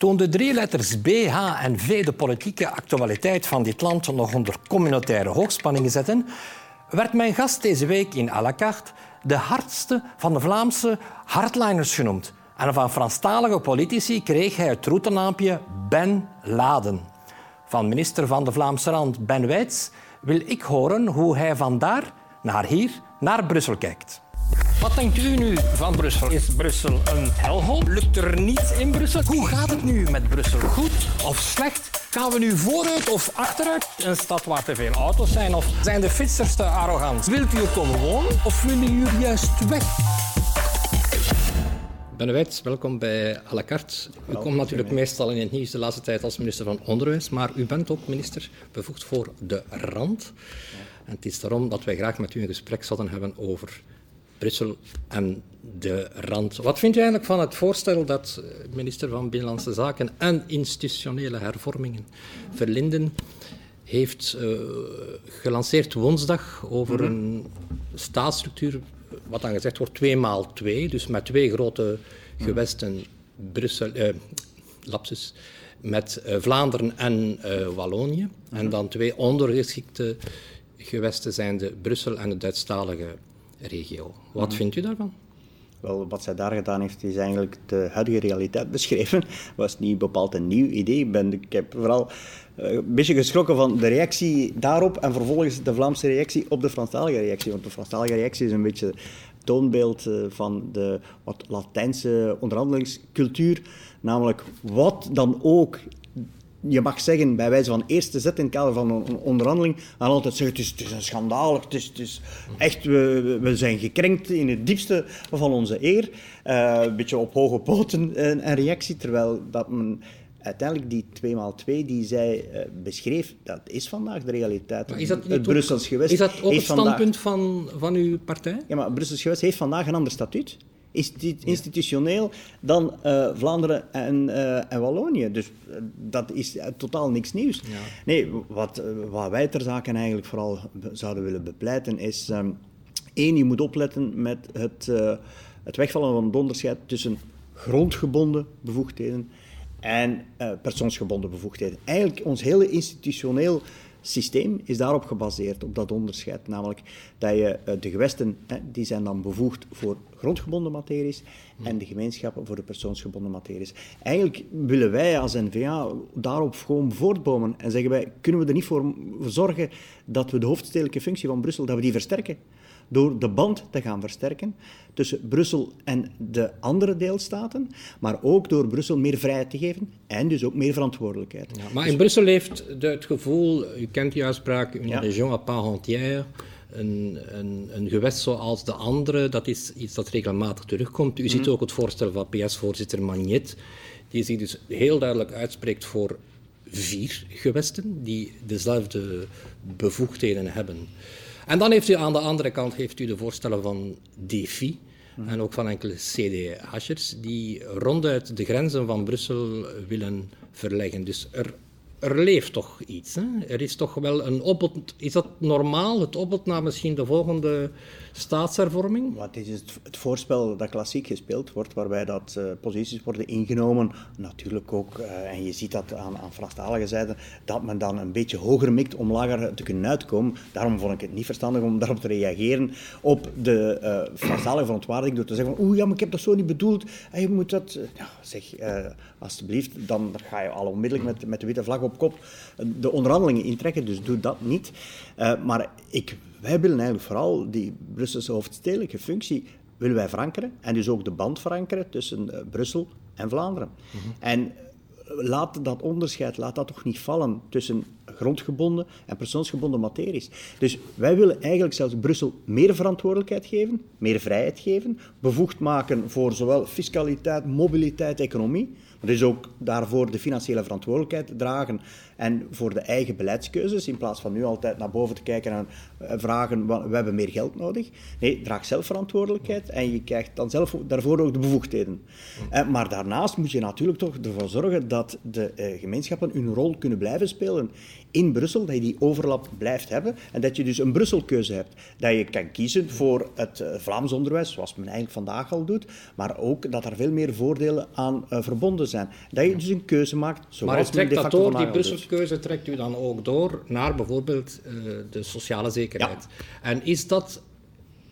Toen de drie letters B, H en V de politieke actualiteit van dit land nog onder communautaire hoogspanning zetten, werd mijn gast deze week in à de hardste van de Vlaamse hardliners genoemd. En van Franstalige politici kreeg hij het roetenaampje Ben Laden. Van minister van de Vlaamse Rand Ben Wijts wil ik horen hoe hij vandaar naar hier, naar Brussel kijkt. Wat denkt u nu van Brussel? Is Brussel een helhoop? Lukt er niets in Brussel? Hoe gaat het nu met Brussel? Goed of slecht? Gaan we nu vooruit of achteruit? Een stad waar te veel auto's zijn? Of zijn de fietsers te arrogant? Wilt u er komen wonen of willen u juist weg? Ben Wijts, welkom bij à la carte. U komt natuurlijk meestal in het nieuws de laatste tijd als minister van Onderwijs, maar u bent ook minister bevoegd voor de rand. En het is daarom dat wij graag met u een gesprek zouden hebben over Brussel en de rand. Wat vindt u eigenlijk van het voorstel dat minister van Binnenlandse Zaken en institutionele hervormingen Verlinden heeft uh, gelanceerd woensdag over -hmm. een staatsstructuur, wat dan gezegd wordt 2 maal 2, dus met twee grote gewesten, Brussel, uh, lapsus, met uh, Vlaanderen en Wallonië, en dan twee ondergeschikte gewesten zijn de Brussel en de Duitsstalige regio. Wat vindt u daarvan? Wel, wat zij daar gedaan heeft, is eigenlijk de huidige realiteit beschreven. was niet bepaald een nieuw idee. Ik, ben, ik heb vooral uh, een beetje geschrokken van de reactie daarop en vervolgens de Vlaamse reactie op de Franstalige reactie. Want de Franstalige reactie is een beetje toonbeeld uh, van de wat Latijnse onderhandelingscultuur. Namelijk wat dan ook je mag zeggen, bij wijze van eerste zet in het kader van een onderhandeling, dan altijd zeggen, het is, het is een schandaal, het is, het is echt, we, we zijn gekrenkt in het diepste van onze eer. Uh, een beetje op hoge poten een, een, reactie, terwijl dat men uiteindelijk die 2x2 die zij uh, beschreef, dat is vandaag de realiteit. Maar is dat niet het Brussels gewest. Is dat ook het standpunt van, van uw partij? Ja, maar Brussels gewest heeft vandaag een ander statuut institutioneel dan uh, Vlaanderen en, uh, en Wallonië. Dus uh, dat is totaal niks nieuws. Ja. Nee, wat, wat wij ter zake eigenlijk vooral zouden willen bepleiten is... Um, één, je moet opletten met het, het wegvallen van het onderscheid tussen grondgebonden bevoegdheden en persoonsgebonden bevoegdheden. Eigenlijk ons hele institutioneel systeem is daarop gebaseerd, op dat onderscheid. Namelijk dat je de gewesten, die zijn dan bevoegd voor grondgebonden materies en de gemeenschappen voor de persoonsgebonden materies. Eigenlijk willen wij als NVA daarop gewoon voortbomen en zeggen wij, kunnen we er niet voor zorgen dat we de hoofdstedelijke functie van Brussel, dat we die versterken? Door de band te gaan versterken tussen Brussel en de andere deelstaten, maar ook door Brussel meer vrijheid te geven en dus ook meer verantwoordelijkheid. Ja, maar in Brussel heeft het gevoel, u kent die uitspraak, een ja. région à part entière, een, een, een, gewest zoals de andere, dat is iets dat regelmatig terugkomt. U mm -hmm. ziet ook het voorstel van PS-voorzitter Magnet, die zich dus heel duidelijk uitspreekt voor vier gewesten die dezelfde bevoegdheden hebben. En dan heeft u aan de andere kant heeft u de voorstellen van DEFI en ook van enkele CDH'ers die ronduit de grenzen van Brussel willen verleggen. Dus er er leeft toch iets. Hè? Er is toch wel een opbod. Is dat normaal, het opbod naar misschien de volgende staatshervorming? Wat is het, voorspel dat klassiek gespeeld wordt, waarbij dat uh, posities worden ingenomen. Natuurlijk ook, uh, en je ziet dat aan, aan Franstalige zijde, dat men dan een beetje hoger mikt om lager te kunnen uitkomen. Daarom vond ik het niet verstandig om daarop te reageren op de uh, Franstalige verontwaardiging door te zeggen oeh, ja, maar ik heb dat zo niet bedoeld. En je moet dat... Ja, zeg, alsjeblieft, dan ga je al onmiddellijk met, met de witte vlag op kop de onderhandelingen intrekken, dus doe dat niet. maar ik wij willen eigenlijk vooral die Brusselse hoofdstedelijke functie willen wij verankeren en dus ook de band verankeren tussen uh, Brussel en Vlaanderen. Mm -hmm. En uh, laat dat onderscheid, laat dat toch niet vallen tussen grondgebonden en persoonsgebonden materies. Dus wij willen eigenlijk zelfs Brussel meer verantwoordelijkheid geven, meer vrijheid geven, bevoegd maken voor zowel fiscaliteit, mobiliteit, economie, maar dus ook daarvoor de financiële verantwoordelijkheid dragen en voor de eigen beleidskeuzes, in plaats van nu altijd naar boven te kijken en eh, vragen, we hebben meer geld nodig. Nee, draag zelf verantwoordelijkheid en je krijgt dan zelf daarvoor ook de bevoegdheden. Eh, maar daarnaast moet je natuurlijk toch ervoor zorgen dat de eh, gemeenschappen hun rol kunnen blijven spelen in Brussel, dat je die overlap blijft hebben en dat je dus een Brusselkeuze hebt. Dat je kan kiezen voor het Vlaams onderwijs, zoals men eigenlijk vandaag al doet, maar ook dat er veel meer voordelen aan verbonden zijn. Dat je dus een keuze maakt. Zoals maar trekt dat door, die Brusselkeuze trekt u dan ook door naar bijvoorbeeld uh, de sociale zekerheid. En is dat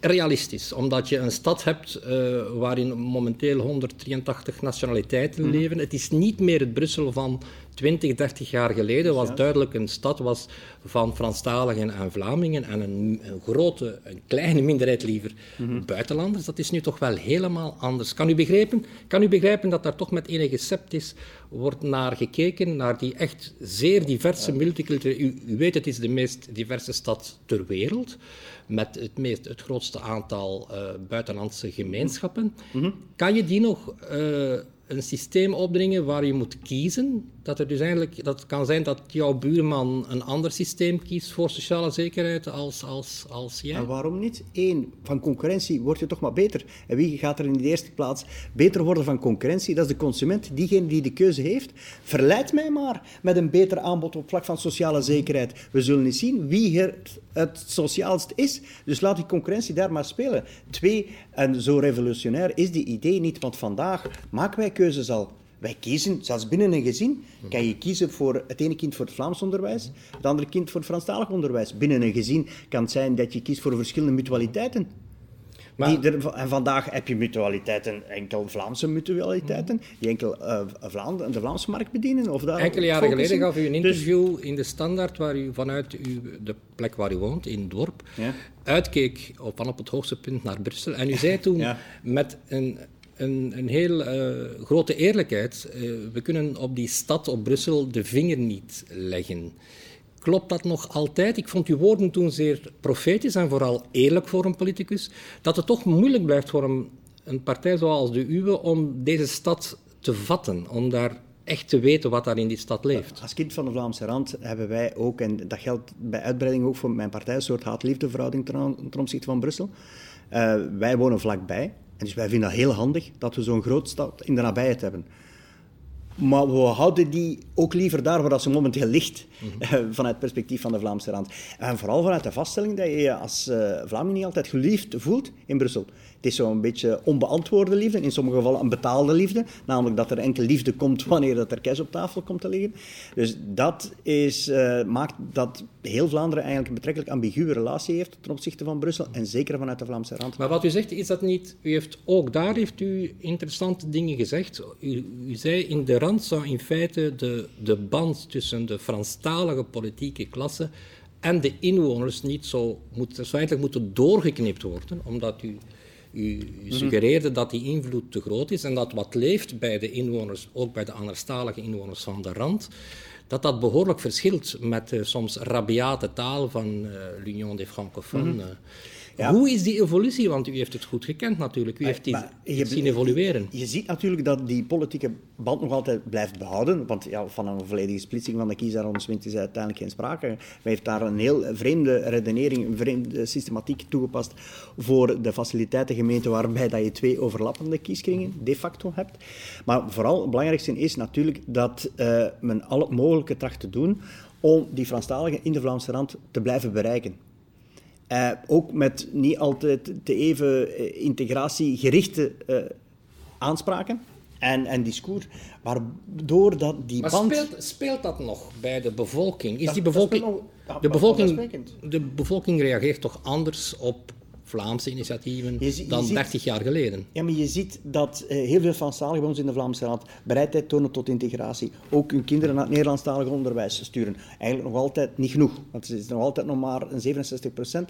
realistisch, omdat je een stad hebt uh, waarin momenteel 183 nationaliteiten mhm. leven. Het is niet meer het Brussel van 20, 30 jaar geleden, was duidelijk een stad was van Franstaligen en Vlamingen en een, een grote, een kleine minderheid liever mhm. buitenlanders. Dat is nu toch wel helemaal anders. Kan u, begrijpen, kan u begrijpen dat daar toch met enige sceptisch wordt naar gekeken, naar die echt zeer diverse multiculturele... U, u weet, het is de meest diverse stad ter wereld met het, meest, het grootste aantal uh, buitenlandse gemeenschappen. Mhm. Kan je die nog uh, een systeem opdringen waar je moet kiezen. Dat er dus eigenlijk, dat kan zijn dat jouw buurman een ander systeem kiest voor sociale zekerheid als, als, als jij. En waarom niet? Eén, van concurrentie word je toch maar beter. En wie gaat er in de eerste plaats beter worden van concurrentie? Dat is de consument, diegene die de keuze heeft. Verleid mij maar met een beter aanbod op vlak van sociale zekerheid. We zullen eens zien wie het, het sociaalst is. Dus laat die concurrentie daar maar spelen. Twee, en zo revolutionair is die idee niet, want vandaag maken wij keuzes al. Wij kiezen, zelfs binnen een gezin, kan je kiezen voor het ene kind voor het Vlaams onderwijs, het andere kind voor het Franstalig onderwijs. Binnen een gezin kan het zijn dat je kiest voor verschillende mutualiteiten. Maar, er, en vandaag heb je mutualiteiten, enkel Vlaamse mutualiteiten, die enkel uh, de Vlaamse markt bedienen. Of daar Enkele jaren geleden gaf u een dus- interview in de Standaard, waar u vanuit uw, de plek waar u woont, in het dorp, ja. uitkeek op, van op het hoogste punt naar Brussel. En u zei toen met een een, een heel uh, grote eerlijkheid. Uh, we kunnen op die stad, op Brussel, de vinger niet leggen. Klopt dat nog altijd? Ik vond uw woorden toen zeer profetisch en vooral eerlijk voor een politicus. Dat het toch moeilijk blijft voor een, een partij zoals de uwe om deze stad te vatten, om daar echt te weten wat daar in die stad leeft. Als kind van de Vlaamse rand hebben wij ook, en dat geldt bij uitbreiding ook voor mijn partij, een soort haat-liefdeverhouding ten opzichte van Brussel. Uh, wij wonen vlakbij dus wij vinden dat heel handig dat we zo'n groot stad in de nabijheid hebben. Maar we houden die ook liever daar waar ze momenteel ligt, mm vanuit het perspectief van de Vlaamse rand. En vooral vanuit de vaststelling dat je je als uh, Vlaming niet altijd geliefd voelt in Brussel. Het is zo'n beetje onbeantwoorde liefde, in sommige gevallen een betaalde liefde. Namelijk dat er enkel liefde komt wanneer dat er cash op tafel komt te liggen. Dus dat is, uh, maakt dat heel Vlaanderen eigenlijk een betrekkelijk ambiguë relatie heeft ten opzichte van Brussel. En zeker vanuit de Vlaamse rand. Maar wat u zegt, is dat niet... U heeft, ook daar heeft u interessante dingen gezegd. U, u zei, in de rand zou in feite de, de band tussen de Franstalige politieke klasse en de inwoners niet zo, moet, zou eigenlijk moeten doorgeknipt worden, omdat u u, mhm. suggereerde dat die invloed te groot is en dat wat leeft bij de inwoners, ook bij de anderstalige inwoners van de rand, dat dat behoorlijk verschilt met de soms rabiate taal van uh, l'Union des Francophones. Hoe is die evolutie? Want u heeft het goed gekend natuurlijk. U heeft die je, zien evolueren. Je ziet natuurlijk dat die politieke band nog altijd blijft behouden. Want ja, van een volledige splitsing van de kiesarrondement is uiteindelijk geen sprake. Wij heeft daar een heel vreemde redenering, een vreemde systematiek toegepast voor de faciliteitengemeente waarbij dat je twee overlappende kieskringen de facto hebt. Maar vooral het belangrijkste is natuurlijk dat uh, men al het mogelijke tracht te doen om die Franstaligen in de Vlaamse rand te blijven bereiken. Uh, ook met niet altijd te even uh, integratiegerichte uh, aanspraken en, en discours, waardoor dat die maar band... Speelt, speelt dat nog bij de bevolking? Is die bevolking... de, bevolking de bevolking reageert toch anders op Vlaamse initiatieven dan 30 jaar geleden. Ja, maar je ziet dat uh, heel veel Franstaligen bij ons in de Vlaamse Raad bereidheid tonen tot integratie. Ook hun kinderen naar het Nederlandstalig onderwijs sturen. Eigenlijk nog altijd niet genoeg, want het is nog altijd nog maar een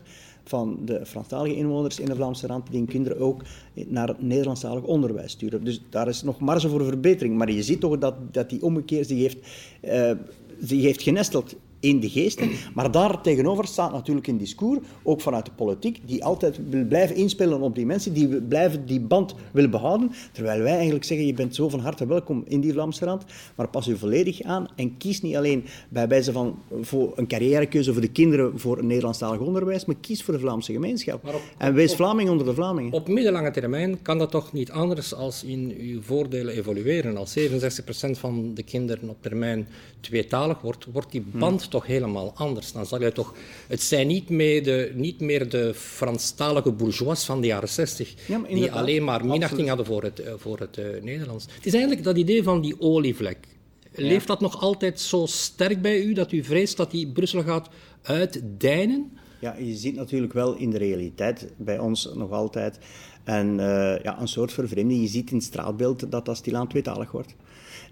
67% van de Franstalige inwoners in de Vlaamse Rand die hun kinderen ook naar het Nederlandstalig onderwijs sturen. Dus daar is nog marge voor verbetering. Maar je ziet toch dat, dat die ommekeer zich heeft, uh, zich heeft genesteld in de geesten. Maar daar tegenover staat natuurlijk een discours, ook vanuit de politiek, die altijd wil blijven inspelen op die mensen, die blijven die band willen behouden. Terwijl wij eigenlijk zeggen, je bent zo van harte welkom in die Vlaamse rand, maar pas u volledig aan en kies niet alleen bij wijze van voor een carrièrekeuze voor de kinderen voor een Nederlandstalig onderwijs, maar kies voor de Vlaamse gemeenschap. en wees Vlaming onder de Vlamingen. Op middellange termijn kan dat toch niet anders als in uw voordelen evolueren. Als 67% van de kinderen op termijn tweetalig wordt, wordt die band toch helemaal anders. Dan zal je toch, het zijn niet meer de, niet meer de Franstalige bourgeois van de jaren 60, die alleen maar minachting hadden voor het, eh, voor het uh, Nederlands. Het is eigenlijk dat idee van die olievlek. Leeft dat nog altijd zo sterk bij u dat u vreest dat die Brussel gaat uitdijnen? Ja, je ziet natuurlijk wel in de realiteit bij ons nog altijd en, uh, ja, een soort vervreemding. Je ziet in het straatbeeld dat dat stilaan tweetalig wordt.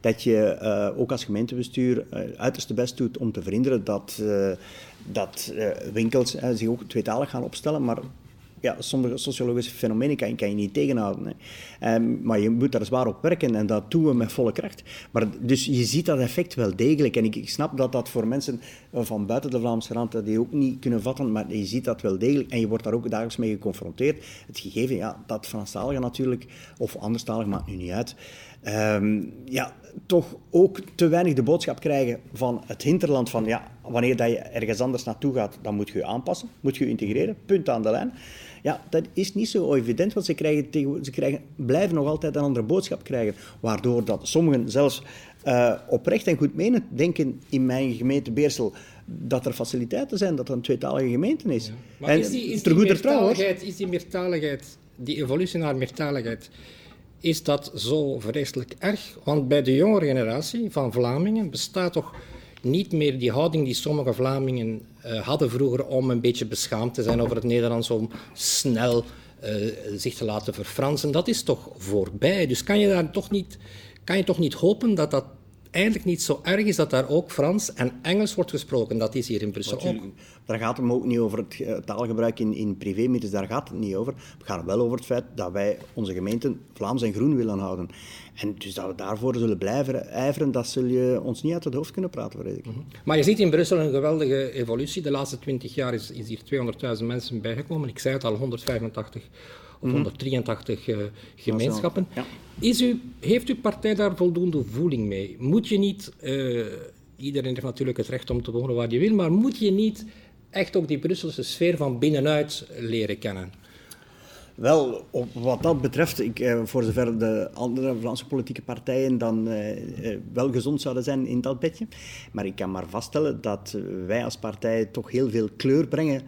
Dat je uh, ook als gemeentebestuur uh, uiterste best doet om te verhinderen dat, dat winkels zich ook tweetalig gaan opstellen. Maar ja, sommige sociologische fenomenen kan, je niet tegenhouden. Hè. Um, maar je moet daar zwaar op werken en dat doen we met volle kracht. Maar, dus je ziet dat effect wel degelijk. En ik, ik snap dat dat voor mensen van buiten de Vlaamse rand dat die ook niet kunnen vatten, maar je ziet dat wel degelijk en je wordt daar ook dagelijks mee geconfronteerd. Het gegeven ja, dat Franstaligen natuurlijk, of anderstalig, maakt nu niet uit, um, ja, toch ook te weinig de boodschap krijgen van het hinterland van ja, wanneer dat je ergens anders naartoe gaat, dan moet je je aanpassen, moet je je integreren, punt aan de lijn. Ja, dat is niet zo evident, want ze, krijgen ze krijgen, blijven nog altijd een andere boodschap krijgen. Waardoor dat sommigen zelfs uh, oprecht en goed menen denken in mijn gemeente Beersel dat er faciliteiten zijn, dat er een tweetalige gemeente is. Ja. Maar en is die, is die meertaligheid, is die meertaligheid, die evolutie naar meertaligheid, is dat zo vreselijk erg? Want bij de jongere generatie van Vlamingen bestaat toch niet meer die houding die sommige Vlamingen uh, hadden vroeger om een beetje beschaamd te zijn over het Nederlands, om snel uh, zich te laten verfransen. Dat is toch voorbij. Dus kan je daar toch niet, kan je toch niet hopen dat dat eigenlijk niet zo erg is dat daar ook Frans en Engels wordt gesproken. Dat is hier in Brussel ook. Daar gaat het ook niet over het eh, taalgebruik in, in privémeetings, daar gaat het niet over. We gaan wel over het feit dat wij onze gemeenten Vlaams en groen willen houden. En dus dat we daarvoor zullen blijven ijveren, dat zul je ons niet uit het hoofd kunnen praten, vrees ik. Mm Maar je ziet in Brussel een geweldige evolutie. De laatste twintig jaar is, is hier 200.000 mensen bijgekomen. Ik zei het al, 185 of 183 uh, gemeenschappen. Ja. Is u, heeft uw partij daar voldoende voeling mee? Moet je niet, uh, iedereen heeft natuurlijk het recht om te wonen waar je wil, maar moet je niet echt ook die Brusselse sfeer van binnenuit leren kennen? Wel, op wat dat betreft, ik, eh, voor zover de andere Vlaamse politieke partijen dan eh, eh, wel gezond zouden zijn in dat bedje. Maar ik kan maar vaststellen dat wij als partij toch heel veel kleur brengen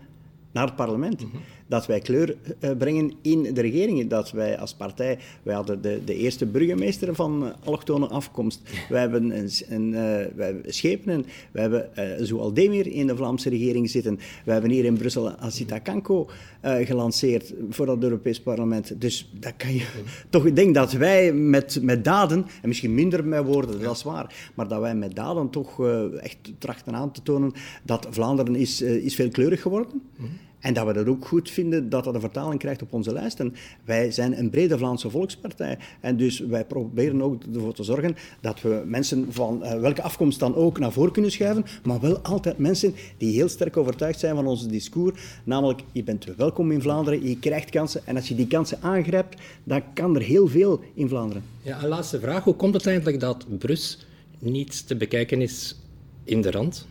naar het parlement. Mhm dat wij kleur uh, brengen in de regeringen. Dat wij als partij, wij hadden de, de eerste burgemeester van uh, allochtone afkomst. Wij hebben een, uh, wij Schepenen, we hebben uh, Zoaldemir in de Vlaamse regering zitten. We hebben hier in Brussel Asita Kanko gelanceerd voor het Europees Parlement. Dus dat kan je toch, ik denk dat wij met, met daden, en misschien minder met woorden, dat is waar, maar dat wij met daden toch echt trachten aan te tonen dat Vlaanderen is, is veel kleurig geworden. Mm en dat we dat ook goed vinden dat dat een vertaling krijgt op onze lijsten. Wij zijn een brede Vlaamse volkspartij. En dus wij proberen ook ervoor te zorgen dat we mensen van uh, welke afkomst dan ook naar voren kunnen schuiven. Maar wel altijd mensen die heel sterk overtuigd zijn van onze discours. Namelijk, je bent welkom in Vlaanderen, je krijgt kansen. En als je die kansen aangrijpt, dan kan er heel veel in Vlaanderen. Ja, een laatste vraag. Hoe komt het eigenlijk dat Brus niet te bekijken is in de rand?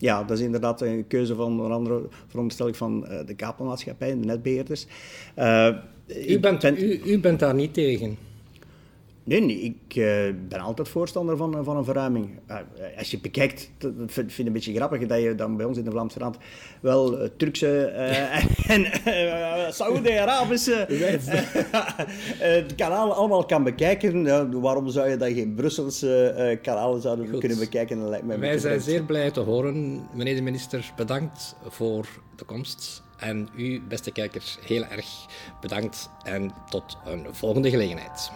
Ja, dat is inderdaad een keuze van onder andere veronderstel van uh, de kabelmaatschappij, de netbeheerders. Uh, u, bent, ben... u, u bent daar niet tegen? Nee, nee ik uh, ben altijd voorstander van, van een verruiming. Uh, als je bekijkt, dat vind ik een beetje grappig dat je dan bij ons in de Vlaamse Rand wel uh, Turkse en Saoedi-Arabische kanalen allemaal kan bekijken. waarom zou je dan geen Brusselse kanalen zouden Goed. kunnen bekijken? lijkt mij Wij zijn zeer blij te horen. Meneer de minister, bedankt voor de komst. En u, beste kijkers, heel erg bedankt en tot een volgende gelegenheid.